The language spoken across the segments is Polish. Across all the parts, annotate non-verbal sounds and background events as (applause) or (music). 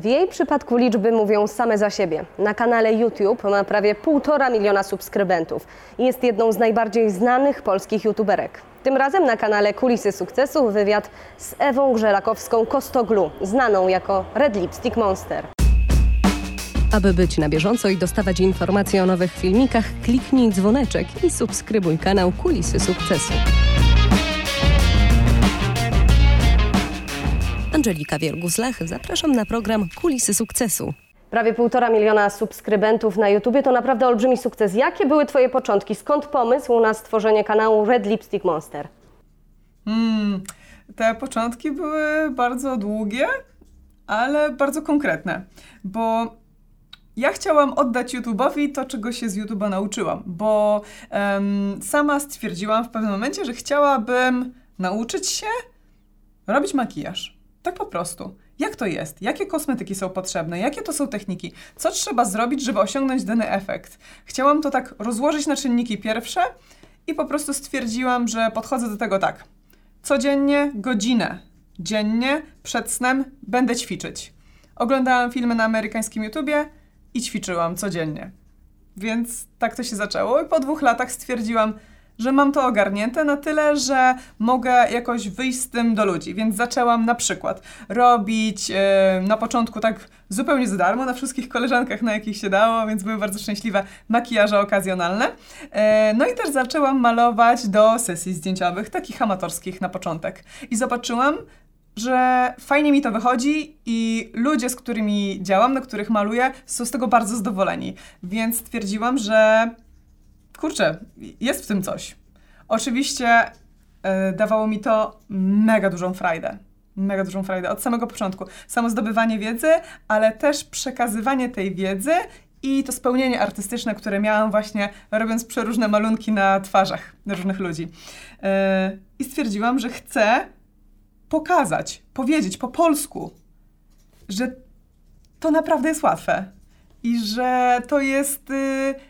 W jej przypadku liczby mówią same za siebie. Na kanale YouTube ma prawie półtora miliona subskrybentów i jest jedną z najbardziej znanych polskich youtuberek. Tym razem na kanale Kulisy Sukcesu wywiad z Ewą Grzelakowską-Kostoglu, znaną jako Red Lipstick Monster. Aby być na bieżąco i dostawać informacje o nowych filmikach, kliknij dzwoneczek i subskrybuj kanał Kulisy Sukcesu. Angelika Wiergus-Lach, zapraszam na program Kulisy Sukcesu. Prawie półtora miliona subskrybentów na YouTubie to naprawdę olbrzymi sukces. Jakie były Twoje początki? Skąd pomysł na stworzenie kanału Red Lipstick Monster? Mm, te początki były bardzo długie, ale bardzo konkretne, bo ja chciałam oddać YouTube'owi to, czego się z YouTube'a nauczyłam, bo um, sama stwierdziłam w pewnym momencie, że chciałabym nauczyć się robić makijaż. Tak po prostu. Jak to jest? Jakie kosmetyki są potrzebne? Jakie to są techniki? Co trzeba zrobić, żeby osiągnąć dany efekt? Chciałam to tak rozłożyć na czynniki pierwsze i po prostu stwierdziłam, że podchodzę do tego tak. Codziennie godzinę dziennie przed snem będę ćwiczyć. Oglądałam filmy na amerykańskim YouTubie i ćwiczyłam codziennie. Więc tak to się zaczęło i po dwóch latach stwierdziłam, że mam to ogarnięte na tyle, że mogę jakoś wyjść z tym do ludzi. Więc zaczęłam na przykład robić e, na początku tak zupełnie za darmo na wszystkich koleżankach, na jakich się dało, więc były bardzo szczęśliwe makijaże okazjonalne. E, no i też zaczęłam malować do sesji zdjęciowych, takich amatorskich na początek. I zobaczyłam, że fajnie mi to wychodzi i ludzie, z którymi działam, na których maluję, są z tego bardzo zadowoleni. Więc stwierdziłam, że kurczę, jest w tym coś. Oczywiście yy, dawało mi to mega dużą frajdę. Mega dużą frajdę od samego początku. Samo zdobywanie wiedzy, ale też przekazywanie tej wiedzy i to spełnienie artystyczne, które miałam właśnie robiąc przeróżne malunki na twarzach różnych ludzi. Yy, I stwierdziłam, że chcę pokazać, powiedzieć po polsku, że to naprawdę jest łatwe i że to jest. Yy,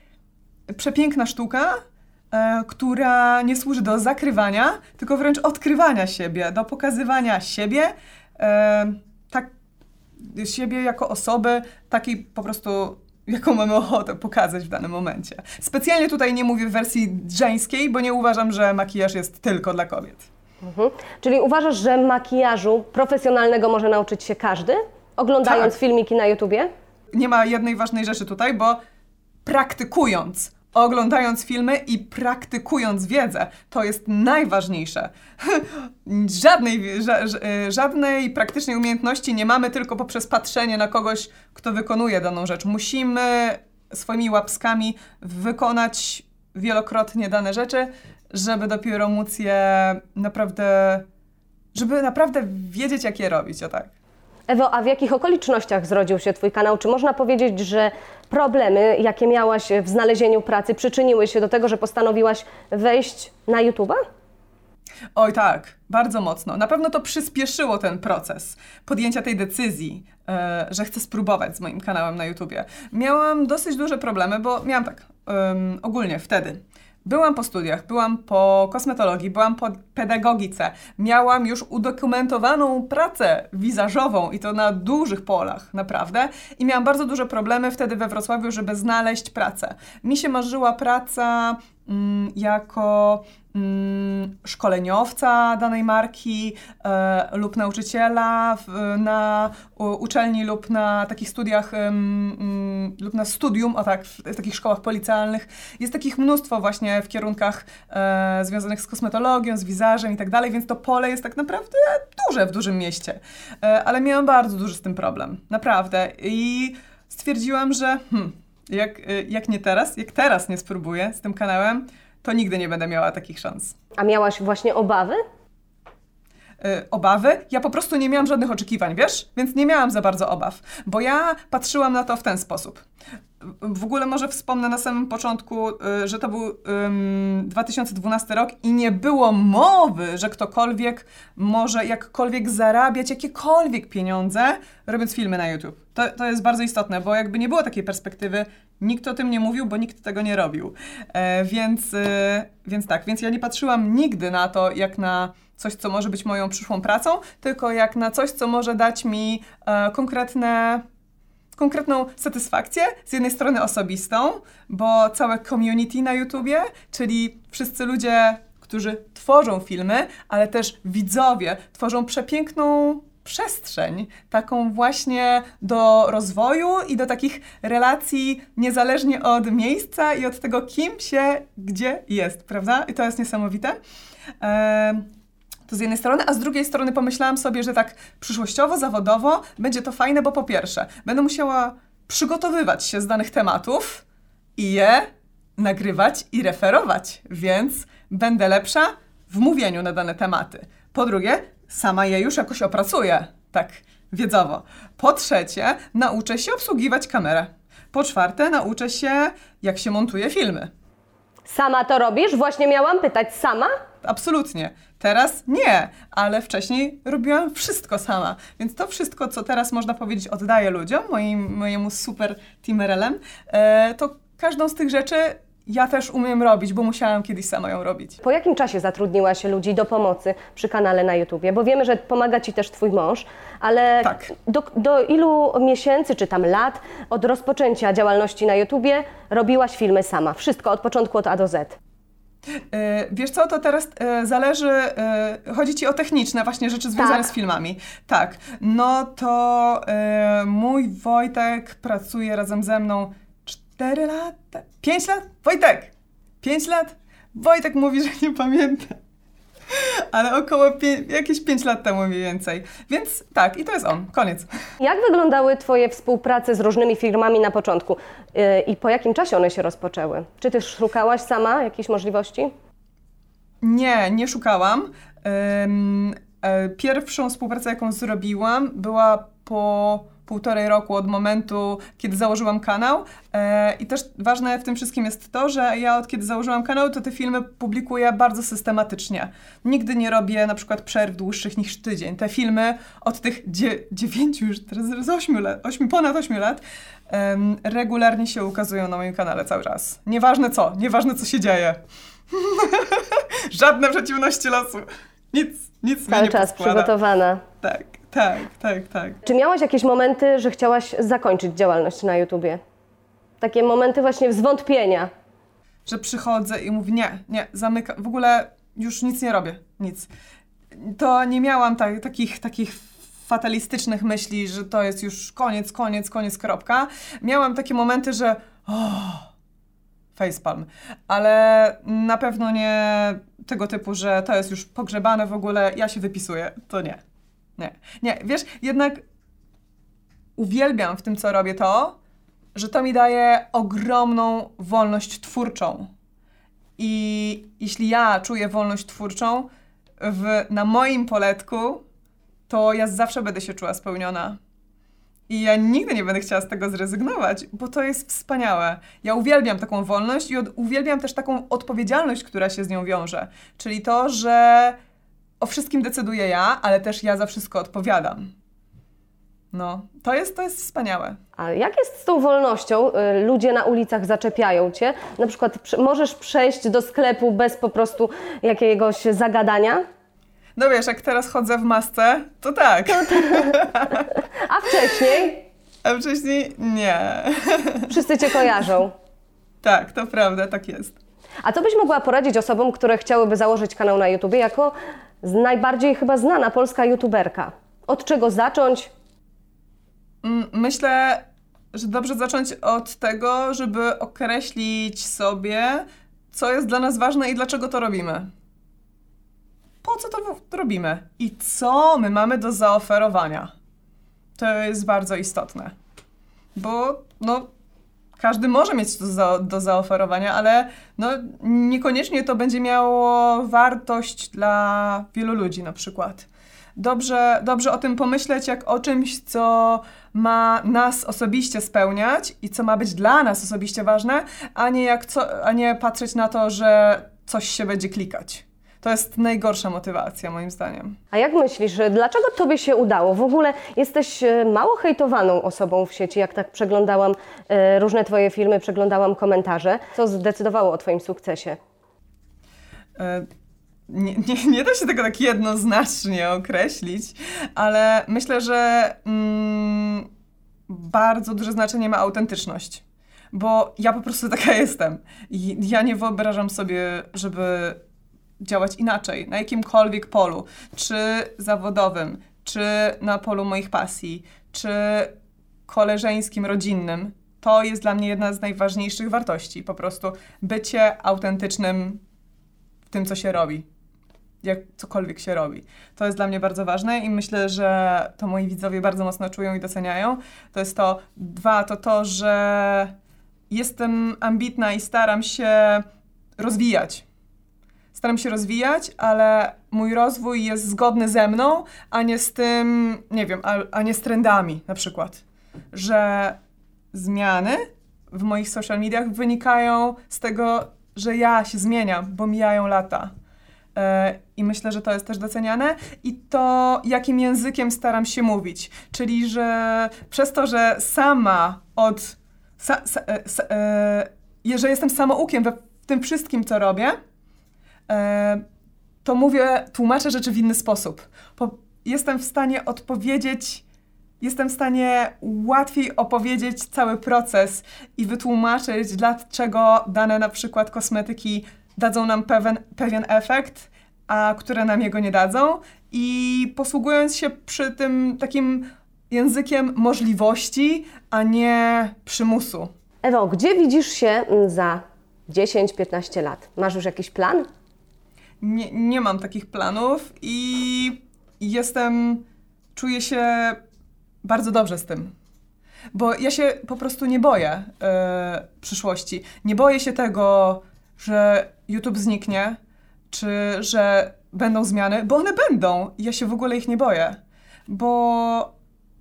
przepiękna sztuka, e, która nie służy do zakrywania, tylko wręcz odkrywania siebie, do pokazywania siebie, e, tak, siebie jako osoby, takiej po prostu jaką mamy ochotę pokazać w danym momencie. Specjalnie tutaj nie mówię w wersji żeńskiej, bo nie uważam, że makijaż jest tylko dla kobiet. Mhm. Czyli uważasz, że makijażu profesjonalnego może nauczyć się każdy, oglądając tak. filmiki na YouTubie? Nie ma jednej ważnej rzeczy tutaj, bo praktykując oglądając filmy i praktykując wiedzę. To jest najważniejsze. (laughs) Żadnej, ża, e, żadnej praktycznej umiejętności nie mamy tylko poprzez patrzenie na kogoś, kto wykonuje daną rzecz. Musimy swoimi łapskami wykonać wielokrotnie dane rzeczy, żeby dopiero móc je naprawdę, żeby naprawdę wiedzieć, jak je robić, o tak. Ewo, a w jakich okolicznościach zrodził się Twój kanał? Czy można powiedzieć, że problemy, jakie miałaś w znalezieniu pracy, przyczyniły się do tego, że postanowiłaś wejść na YouTube'a? Oj tak, bardzo mocno. Na pewno to przyspieszyło ten proces podjęcia tej decyzji, yy, że chcę spróbować z moim kanałem na YouTubie. Miałam dosyć duże problemy, bo miałam tak, ogólnie wtedy Byłam po studiach, byłam po kosmetologii, byłam po pedagogice. Miałam już udokumentowaną pracę wizażową i to na dużych polach, naprawdę. I miałam bardzo duże problemy wtedy we Wrocławiu, żeby znaleźć pracę. Mi się marzyła praca mm, jako szkoleniowca danej marki e, lub nauczyciela na uczelni lub na takich studiach mm, lub na studium, o tak, w, takich szkołach policjalnych. Jest takich mnóstwo właśnie w kierunkach e, związanych z kosmetologią, z wizażem i tak dalej, więc to pole jest tak naprawdę duże w dużym mieście. E, ale miałam bardzo duży z tym problem, naprawdę. I stwierdziłam, że hmm, jak, jak nie teraz, jak teraz nie spróbuję z tym kanałem, to nigdy nie będę miała takich szans. A miałaś właśnie obawy? Yy, obawy? Ja po prostu nie miałam żadnych oczekiwań, wiesz? Więc nie miałam za bardzo obaw, bo ja patrzyłam na to w ten sposób. W ogóle może wspomnę na samym początku, y, że to był ym, 2012 rok i nie było mowy, że ktokolwiek może jakkolwiek zarabiać jakiekolwiek pieniądze, robiąc filmy na YouTube. To, to jest bardzo istotne, bo jakby nie było takiej perspektywy, nikt o tym nie mówił, bo nikt tego nie robił. E, więc, y, więc tak, więc ja nie patrzyłam nigdy na to, jak na coś, co może być moją przyszłą pracą, tylko jak na coś, co może dać mi e, konkretne konkretną satysfakcję, z jednej strony osobistą, bo całe community na YouTubie, czyli wszyscy ludzie, którzy tworzą filmy, ale też widzowie, tworzą przepiękną przestrzeń, taką właśnie do rozwoju i do takich relacji niezależnie od miejsca i od tego, kim się gdzie jest, prawda? I to jest niesamowite. To z jednej strony, a z drugiej strony pomyślałam sobie, że tak przyszłościowo, zawodowo będzie to fajne, bo po pierwsze, będę musiała przygotowywać się z danych tematów i je nagrywać i referować, więc będę lepsza w mówieniu na dane tematy. Po drugie, sama je już jakoś opracuję, tak wiedzowo. Po trzecie, nauczę się obsługiwać kamerę. Po czwarte, nauczę się, jak się montuje filmy. Sama to robisz? Właśnie miałam pytać, sama? Absolutnie. Teraz nie, ale wcześniej robiłam wszystko sama. Więc to wszystko, co teraz można powiedzieć, oddaję ludziom, moim, mojemu super teamerelem, e, to każdą z tych rzeczy ja też umiem robić, bo musiałam kiedyś sama ją robić. Po jakim czasie zatrudniłaś ludzi do pomocy przy kanale na YouTubie? Bo wiemy, że pomaga Ci też Twój mąż, ale Tak. do, do ilu miesięcy czy tam lat od rozpoczęcia działalności na YouTubie robiłaś filmy sama? Wszystko od początku od A do Z. E, Wiesz co, to teraz e, zależy, e, chodzi Ci o techniczne właśnie rzeczy związane Tak. z filmami. Tak, no to mój Wojtek pracuje razem ze mną 4 lata, 5 lat? Wojtek! 5 lat? Wojtek mówi, że nie pamięta. (laughs) Ale około pie- jakieś 5 lat temu mniej więcej. Więc tak, i to jest on, koniec. Jak wyglądały Twoje współprace z różnymi firmami na początku Yy, i po jakim czasie one się rozpoczęły? Czy Ty szukałaś sama jakichś możliwości? Nie, nie szukałam. Ym, e, pierwszą współpracę, jaką zrobiłam, była po półtorej roku od momentu, kiedy założyłam kanał. E, I też ważne w tym wszystkim jest to, że ja od kiedy założyłam kanał, to te filmy publikuję bardzo systematycznie. Nigdy nie robię na przykład przerw dłuższych niż tydzień. Te filmy od tych dzie- dziewięciu, już teraz z ośmiu lat, ośmiu, ponad ośmiu lat, em, regularnie się ukazują na moim kanale cały czas. Nieważne co, nieważne co się dzieje. (laughs) Żadne przeciwności losu. Nic, nic mnie Cały nie czas poskłada. przygotowana. Tak, tak, tak, tak. Czy miałaś jakieś momenty, że chciałaś zakończyć działalność na YouTubie? Takie momenty właśnie zwątpienia. Że przychodzę i mówię, nie, nie, zamykam, w ogóle już nic nie robię, nic. To nie miałam tak, takich, takich fatalistycznych myśli, że to jest już koniec, koniec, koniec, kropka. Miałam takie momenty, że oh, facepalm, ale na pewno nie tego typu, że to jest już pogrzebane w ogóle, ja się wypisuję. To nie. Nie. Nie, wiesz, jednak uwielbiam w tym, co robię to, że to mi daje ogromną wolność twórczą. I jeśli ja czuję wolność twórczą w, na moim poletku, to ja zawsze będę się czuła spełniona. I ja nigdy nie będę chciała z tego zrezygnować, bo to jest wspaniałe. Ja uwielbiam taką wolność i od, uwielbiam też taką odpowiedzialność, która się z nią wiąże. Czyli to, że o wszystkim decyduję ja, ale też ja za wszystko odpowiadam. No, to jest, to jest wspaniałe. A jak jest z tą wolnością? Y, Ludzie na ulicach zaczepiają cię. Na przykład przy- możesz przejść do sklepu bez po prostu jakiegoś zagadania, No wiesz, jak teraz chodzę w masce, to tak. a wcześniej A wcześniej nie. wszyscy cię kojarzą. Tak, to prawda, tak jest. A co byś mogła poradzić osobom, które chciałyby założyć kanał na YouTubie jako najbardziej chyba znana polska YouTuberka? Od czego zacząć? Mm, Myślę, że dobrze zacząć od tego, żeby określić sobie, co jest dla nas ważne i dlaczego to robimy. Po co to robimy i co my mamy do zaoferowania. To jest bardzo istotne. Bo no, każdy może mieć to za, do zaoferowania, ale no, niekoniecznie to będzie miało wartość dla wielu ludzi na przykład. dobrze, dobrze o tym pomyśleć jak o czymś, co ma nas osobiście spełniać i co ma być dla nas osobiście ważne, a nie, jak co, a nie patrzeć na to, że coś się będzie klikać. To jest najgorsza motywacja, moim zdaniem. A jak myślisz, dlaczego Tobie się udało? W ogóle jesteś e, mało hejtowaną osobą w sieci, jak tak przeglądałam e, różne Twoje filmy, przeglądałam komentarze. Co zdecydowało o Twoim sukcesie? E, Nie, nie, nie da się tego tak jednoznacznie określić, ale myślę, że mm, bardzo duże znaczenie ma autentyczność. Bo ja po prostu (laughs) taka jestem. Ja nie wyobrażam sobie, żeby działać inaczej na jakimkolwiek polu, czy zawodowym, czy na polu moich pasji, czy koleżeńskim, rodzinnym. To jest dla mnie jedna z najważniejszych wartości. Po prostu bycie autentycznym w tym, co się robi. Jak cokolwiek się robi. To jest dla mnie bardzo ważne i myślę, że to moi widzowie bardzo mocno czują i doceniają. To jest to. Dwa, to to, że jestem ambitna i staram się rozwijać. Staram się rozwijać, ale mój rozwój jest zgodny ze mną, a nie z tym, nie wiem, a, a nie z trendami na przykład. Że zmiany w moich social mediach wynikają z tego, że ja się zmieniam, bo mijają lata. E, I myślę, że to jest też doceniane. I to, jakim językiem staram się mówić. Czyli, że przez to, że sama od. Sa, sa, e, sa, e, że jestem samoukiem we w tym wszystkim, co robię, to mówię, tłumaczę rzeczy w inny sposób. Po, jestem w stanie odpowiedzieć, jestem w stanie łatwiej opowiedzieć cały proces i wytłumaczyć, dlaczego dane na przykład kosmetyki dadzą nam pewien, pewien efekt, a które nam jego nie dadzą. I posługując się przy tym takim językiem możliwości, a nie przymusu. Ewo, gdzie widzisz się za 10-15 lat? Masz już jakiś plan? Nie, nie mam takich planów i jestem, czuję się bardzo dobrze z tym. Bo ja się po prostu nie boję e, przyszłości. Nie boję się tego, że YouTube zniknie, czy że będą zmiany, bo one będą. Ja się w ogóle ich nie boję. Bo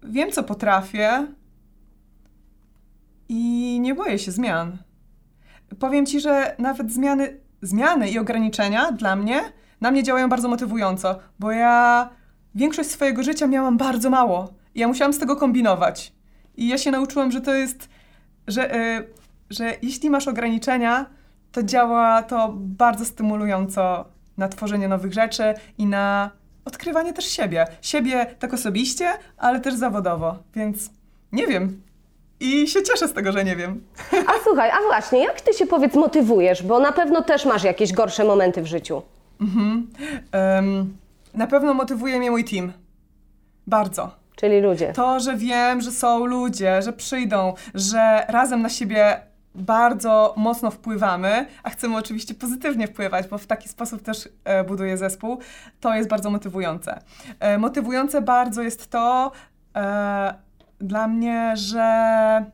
wiem, co potrafię i nie boję się zmian. Powiem ci, że nawet zmiany, zmiany i ograniczenia dla mnie, na mnie działają bardzo motywująco, bo ja większość swojego życia miałam bardzo mało. I ja musiałam z tego kombinować. I ja się nauczyłam, że to jest, że, y, że jeśli masz ograniczenia, to działa to bardzo stymulująco na tworzenie nowych rzeczy i na odkrywanie też siebie. Siebie tak osobiście, ale też zawodowo. Więc nie wiem. I się cieszę z tego, że nie wiem. A słuchaj, a właśnie, jak ty się powiedz motywujesz? Bo na pewno też masz jakieś gorsze momenty w życiu. Em, na pewno motywuje mnie mój team. Bardzo. Czyli ludzie. To, że wiem, że są ludzie, że przyjdą, że razem na siebie bardzo mocno wpływamy, a chcemy oczywiście pozytywnie wpływać, bo w taki sposób też e, buduję zespół, to jest bardzo motywujące. E, motywujące bardzo jest to e, dla mnie, że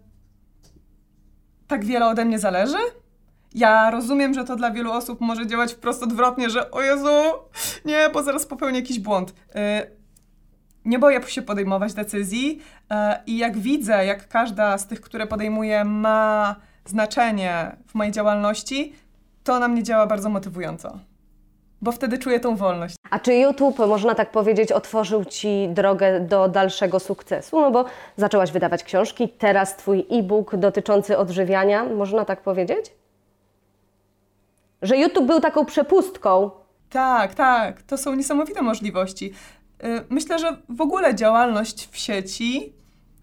tak wiele ode mnie zależy. Ja rozumiem, że to dla wielu osób może działać wprost odwrotnie, że o Jezu, nie, bo zaraz popełnię jakiś błąd. E, nie boję się podejmować decyzji e, i jak widzę, jak każda z tych, które podejmuję, ma znaczenie w mojej działalności, to na mnie działa bardzo motywująco. Bo wtedy czuję tą wolność. A czy YouTube, można tak powiedzieć, otworzył Ci drogę do dalszego sukcesu? No bo zaczęłaś wydawać książki, teraz Twój e-book dotyczący odżywiania, można tak powiedzieć? Że YouTube był taką przepustką. Tak, tak, to są niesamowite możliwości. Y, Myślę, że w ogóle działalność w sieci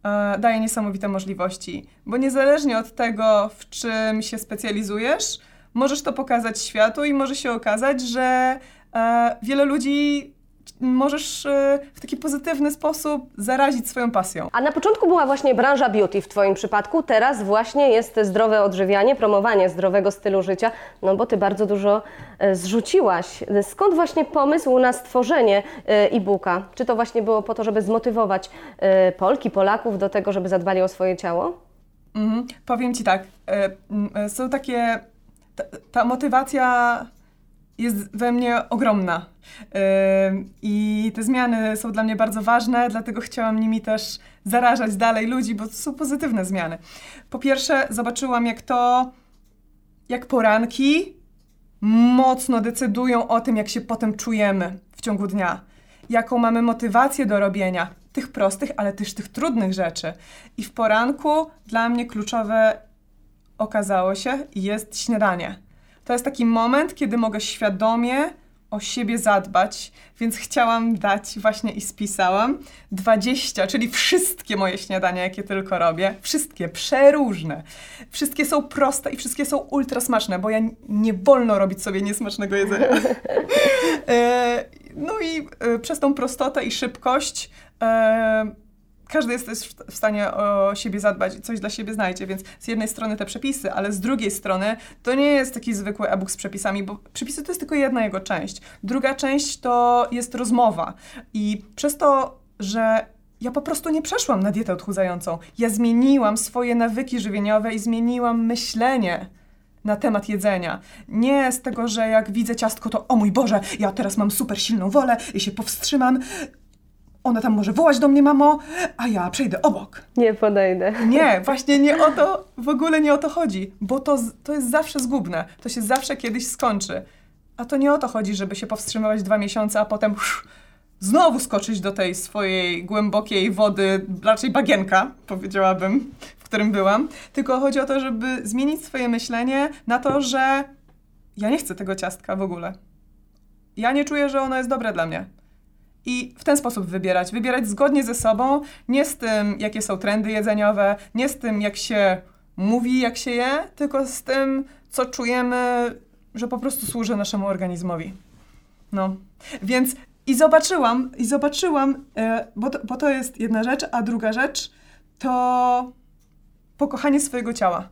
e, daje niesamowite możliwości, bo niezależnie od tego, w czym się specjalizujesz, możesz to pokazać światu i może się okazać, że e, wiele ludzi możesz e, w taki pozytywny sposób zarazić swoją pasją. A na początku była właśnie branża beauty w Twoim przypadku, teraz właśnie jest zdrowe odżywianie, promowanie zdrowego stylu życia, no bo Ty bardzo dużo e, zrzuciłaś. Skąd właśnie pomysł na stworzenie e, e-booka? Czy to właśnie było po to, żeby zmotywować e, Polki, Polaków do tego, żeby zadbali o swoje ciało? Mhm. Powiem Ci tak, e, e, są takie, ta, motywacja jest we mnie ogromna. I te zmiany są dla mnie bardzo ważne, dlatego chciałam nimi też zarażać dalej ludzi, bo to są pozytywne zmiany. Po pierwsze, zobaczyłam, jak to, jak poranki mocno decydują o tym, jak się potem czujemy w ciągu dnia. Jaką mamy motywację do robienia tych prostych, ale też tych trudnych rzeczy. I w poranku dla mnie kluczowe okazało się jest śniadanie. To jest taki moment, kiedy mogę świadomie o siebie zadbać, więc chciałam dać właśnie i spisałam 20, czyli wszystkie moje śniadania, jakie tylko robię, wszystkie, przeróżne. Wszystkie są proste i wszystkie są ultra smaczne, bo ja nie wolno robić sobie niesmacznego jedzenia. (laughs) e, no i e, przez tą prostotę i szybkość e, każdy jest w stanie o siebie zadbać i coś dla siebie znajdzie, więc z jednej strony te przepisy, ale z drugiej strony to nie jest taki zwykły e-book z przepisami, bo przepisy to jest tylko jedna jego część. Druga część to jest rozmowa i przez to, że ja po prostu nie przeszłam na dietę odchudzającą, ja zmieniłam swoje nawyki żywieniowe i zmieniłam myślenie na temat jedzenia. Nie z tego, że jak widzę ciastko, to o mój Boże, ja teraz mam super silną wolę i się powstrzymam ona tam może wołać do mnie, mamo, a ja przejdę obok. Nie podejdę. Nie, właśnie nie o to, w ogóle nie o to chodzi, bo to, to jest zawsze zgubne. To się zawsze kiedyś skończy. A to nie o to chodzi, żeby się powstrzymywać dwa miesiące, a potem uff, znowu skoczyć do tej swojej głębokiej wody, raczej bagienka, powiedziałabym, w którym byłam. Tylko chodzi o to, żeby zmienić swoje myślenie na to, że ja nie chcę tego ciastka w ogóle. Ja nie czuję, że ono jest dobre dla mnie i w ten sposób wybierać. Wybierać zgodnie ze sobą, nie z tym, jakie są trendy jedzeniowe, nie z tym, jak się mówi, jak się je, tylko z tym, co czujemy, że po prostu służy naszemu organizmowi. No, więc i zobaczyłam, i zobaczyłam, e, bo, to, bo to jest jedna rzecz, a druga rzecz to pokochanie swojego ciała.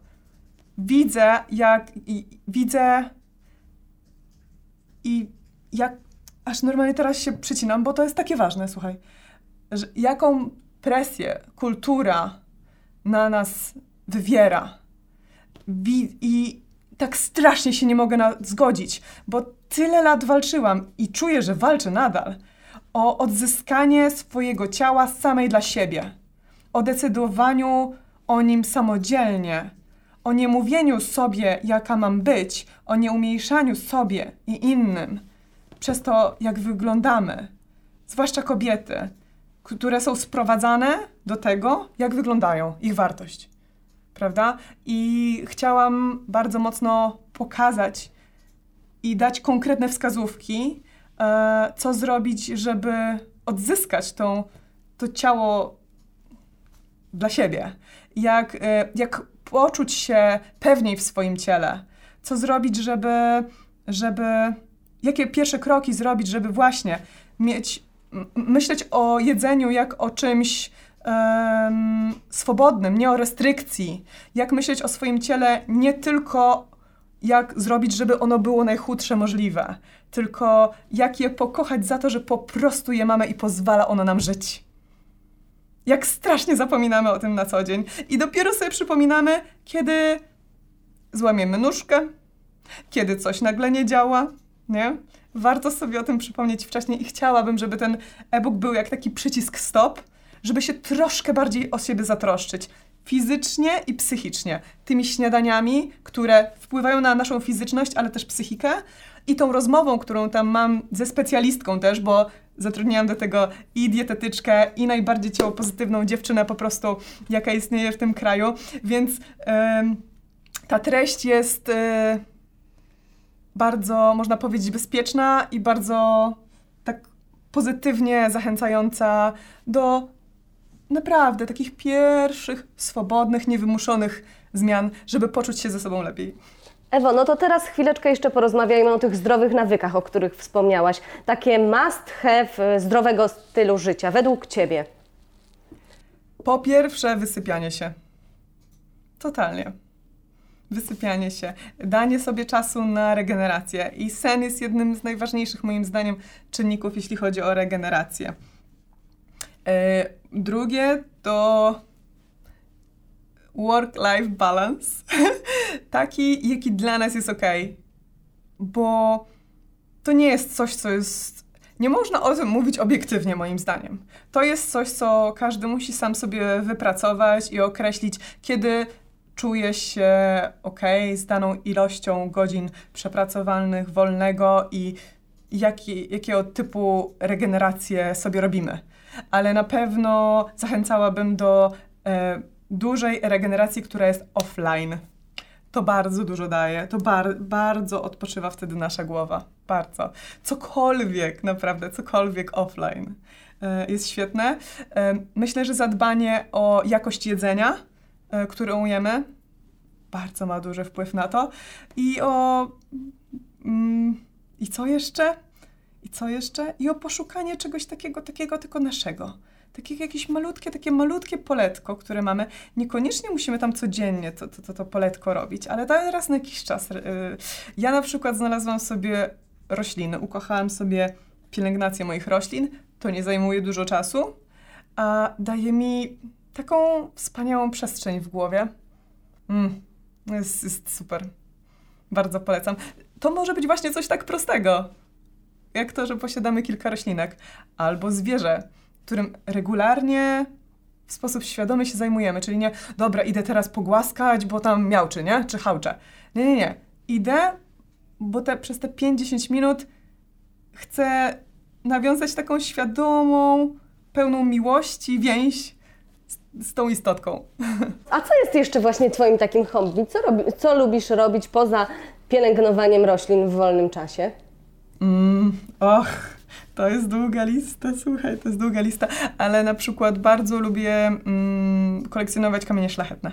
Widzę, jak i, widzę i jak aż normalnie teraz się przycinam, bo to jest takie ważne, słuchaj. Że jaką presję kultura na nas wywiera. Wi I tak strasznie się nie mogę na zgodzić, bo tyle lat walczyłam i czuję, że walczę nadal o odzyskanie swojego ciała samej dla siebie, o decydowaniu o nim samodzielnie, o niemówieniu sobie, jaka mam być, o nieumniejszaniu sobie i innym przez to, jak wyglądamy, zwłaszcza kobiety, które są sprowadzane do tego, jak wyglądają, ich wartość. Prawda? I chciałam bardzo mocno pokazać i dać konkretne wskazówki, e, co zrobić, żeby odzyskać tą, to ciało dla siebie. Jak, e, jak poczuć się pewniej w swoim ciele. Co zrobić, żeby, żeby jakie pierwsze kroki zrobić, żeby właśnie mieć, myśleć o jedzeniu jak o czymś um, swobodnym, nie o restrykcji. Jak myśleć o swoim ciele nie tylko jak zrobić, żeby ono było najchudsze możliwe, tylko jak je pokochać za to, że po prostu je mamy i pozwala ono nam żyć. Jak strasznie zapominamy o tym na co dzień i dopiero sobie przypominamy, kiedy złamiemy nóżkę, kiedy coś nagle nie działa, nie? Warto sobie o tym przypomnieć wcześniej i chciałabym, żeby ten e-book był jak taki przycisk stop, żeby się troszkę bardziej o siebie zatroszczyć. Fizycznie i psychicznie. Tymi śniadaniami, które wpływają na naszą fizyczność, ale też psychikę. I tą rozmową, którą tam mam ze specjalistką też, bo zatrudniałam do tego i dietetyczkę, i najbardziej ciało pozytywną dziewczynę po prostu, jaka istnieje w tym kraju. Więc yy, ta treść jest... Yy, bardzo, można powiedzieć, bezpieczna i bardzo tak pozytywnie zachęcająca do naprawdę takich pierwszych, swobodnych, niewymuszonych zmian, żeby poczuć się ze sobą lepiej. Ewo, no to teraz chwileczkę jeszcze porozmawiajmy o tych zdrowych nawykach, o których wspomniałaś. Takie must have e, zdrowego stylu życia, według Ciebie. Po pierwsze, wysypianie się. Totalnie wysypianie się, danie sobie czasu na regenerację. I sen jest jednym z najważniejszych, moim zdaniem, czynników, jeśli chodzi o regenerację. E, drugie to work-life balance. (laughs) Taki, jaki dla nas jest ok. Bo to nie jest coś, co jest. Nie można o tym mówić obiektywnie, moim zdaniem. To jest coś, co każdy musi sam sobie wypracować i określić, kiedy czuje się ok z daną ilością godzin przepracowalnych, wolnego i jaki, jakiego typu regenerację sobie robimy. Ale na pewno zachęcałabym do e, dużej regeneracji, która jest offline. To bardzo dużo daje, to bar bardzo odpoczywa wtedy nasza głowa. Bardzo. Cokolwiek, naprawdę, cokolwiek offline e, jest świetne. E, myślę, że zadbanie o jakość jedzenia, e, którą jemy, bardzo ma duży wpływ na to. I o. Mm, I co jeszcze? I co jeszcze? I o poszukanie czegoś takiego, takiego tylko naszego. Takie jakieś malutkie, takie malutkie poletko, które mamy. Niekoniecznie musimy tam codziennie to, to, to, to poletko robić, ale raz na jakiś czas. Yy, Ja na przykład znalazłam sobie rośliny, ukochałam sobie pielęgnację moich roślin. To nie zajmuje dużo czasu, a daje mi taką wspaniałą przestrzeń w głowie. Mm, jest, jest super. Bardzo polecam. To może być właśnie coś tak prostego, jak to, że posiadamy kilka roślinek, albo zwierzę, którym regularnie w sposób świadomy się zajmujemy. Czyli nie, dobra, idę teraz pogłaskać, bo tam miałczy, nie? Czy hałcze. Nie, nie, nie. Idę, bo te, przez te 5-10 minut chcę nawiązać taką świadomą, pełną miłości więź z, tą istotką. A co jest jeszcze właśnie Twoim takim hobby? Co, robi, co lubisz robić poza pielęgnowaniem roślin w wolnym czasie? Mm, och, to jest długa lista, słuchaj, to jest długa lista, ale na przykład bardzo lubię mm, kolekcjonować kamienie szlachetne.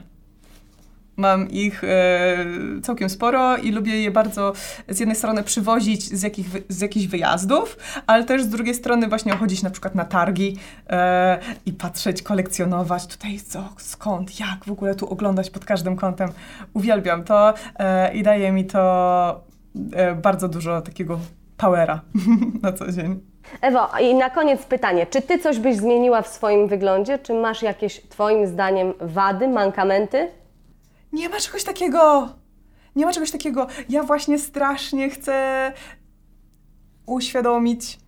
Mam ich e, całkiem sporo i lubię je bardzo z jednej strony przywozić z, jakich, z jakichś wyjazdów, ale też z drugiej strony właśnie chodzić na przykład na targi e, i patrzeć, kolekcjonować tutaj co, skąd, jak w ogóle tu oglądać pod każdym kątem. Uwielbiam to e, i daje mi to bardzo dużo takiego powera (laughs) na co dzień. Ewo, i na koniec pytanie. Czy Ty coś byś zmieniła w swoim wyglądzie? Czy masz jakieś, Twoim zdaniem, wady, mankamenty? Nie ma czegoś takiego! Nie ma czegoś takiego. Ja właśnie strasznie chcę uświadomić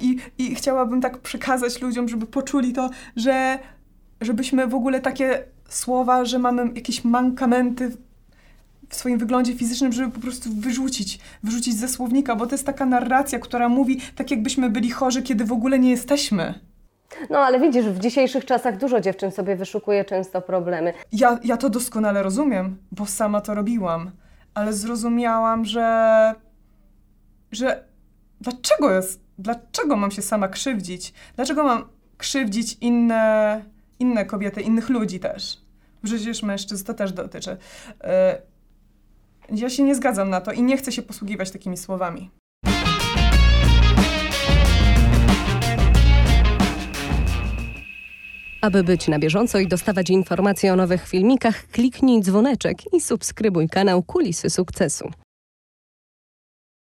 i, i chciałabym tak przekazać ludziom, żeby poczuli to, że żebyśmy w ogóle takie słowa, że mamy jakieś mankamenty w swoim wyglądzie fizycznym, żeby po prostu wyrzucić, wyrzucić ze słownika, bo to jest taka narracja, która mówi tak, jakbyśmy byli chorzy, kiedy w ogóle nie jesteśmy. No ale widzisz, w dzisiejszych czasach dużo dziewczyn sobie wyszukuje często problemy. Ja, ja to doskonale rozumiem, bo sama to robiłam, ale zrozumiałam, że. że. Dlaczego jest. Dlaczego mam się sama krzywdzić? Dlaczego mam krzywdzić inne, inne kobiety, innych ludzi też? Przecież mężczyzn to też dotyczy. E, Ja się nie zgadzam na to i nie chcę się posługiwać takimi słowami. Aby być na bieżąco i dostawać informacje o nowych filmikach, kliknij dzwoneczek i subskrybuj kanał Kulisy Sukcesu.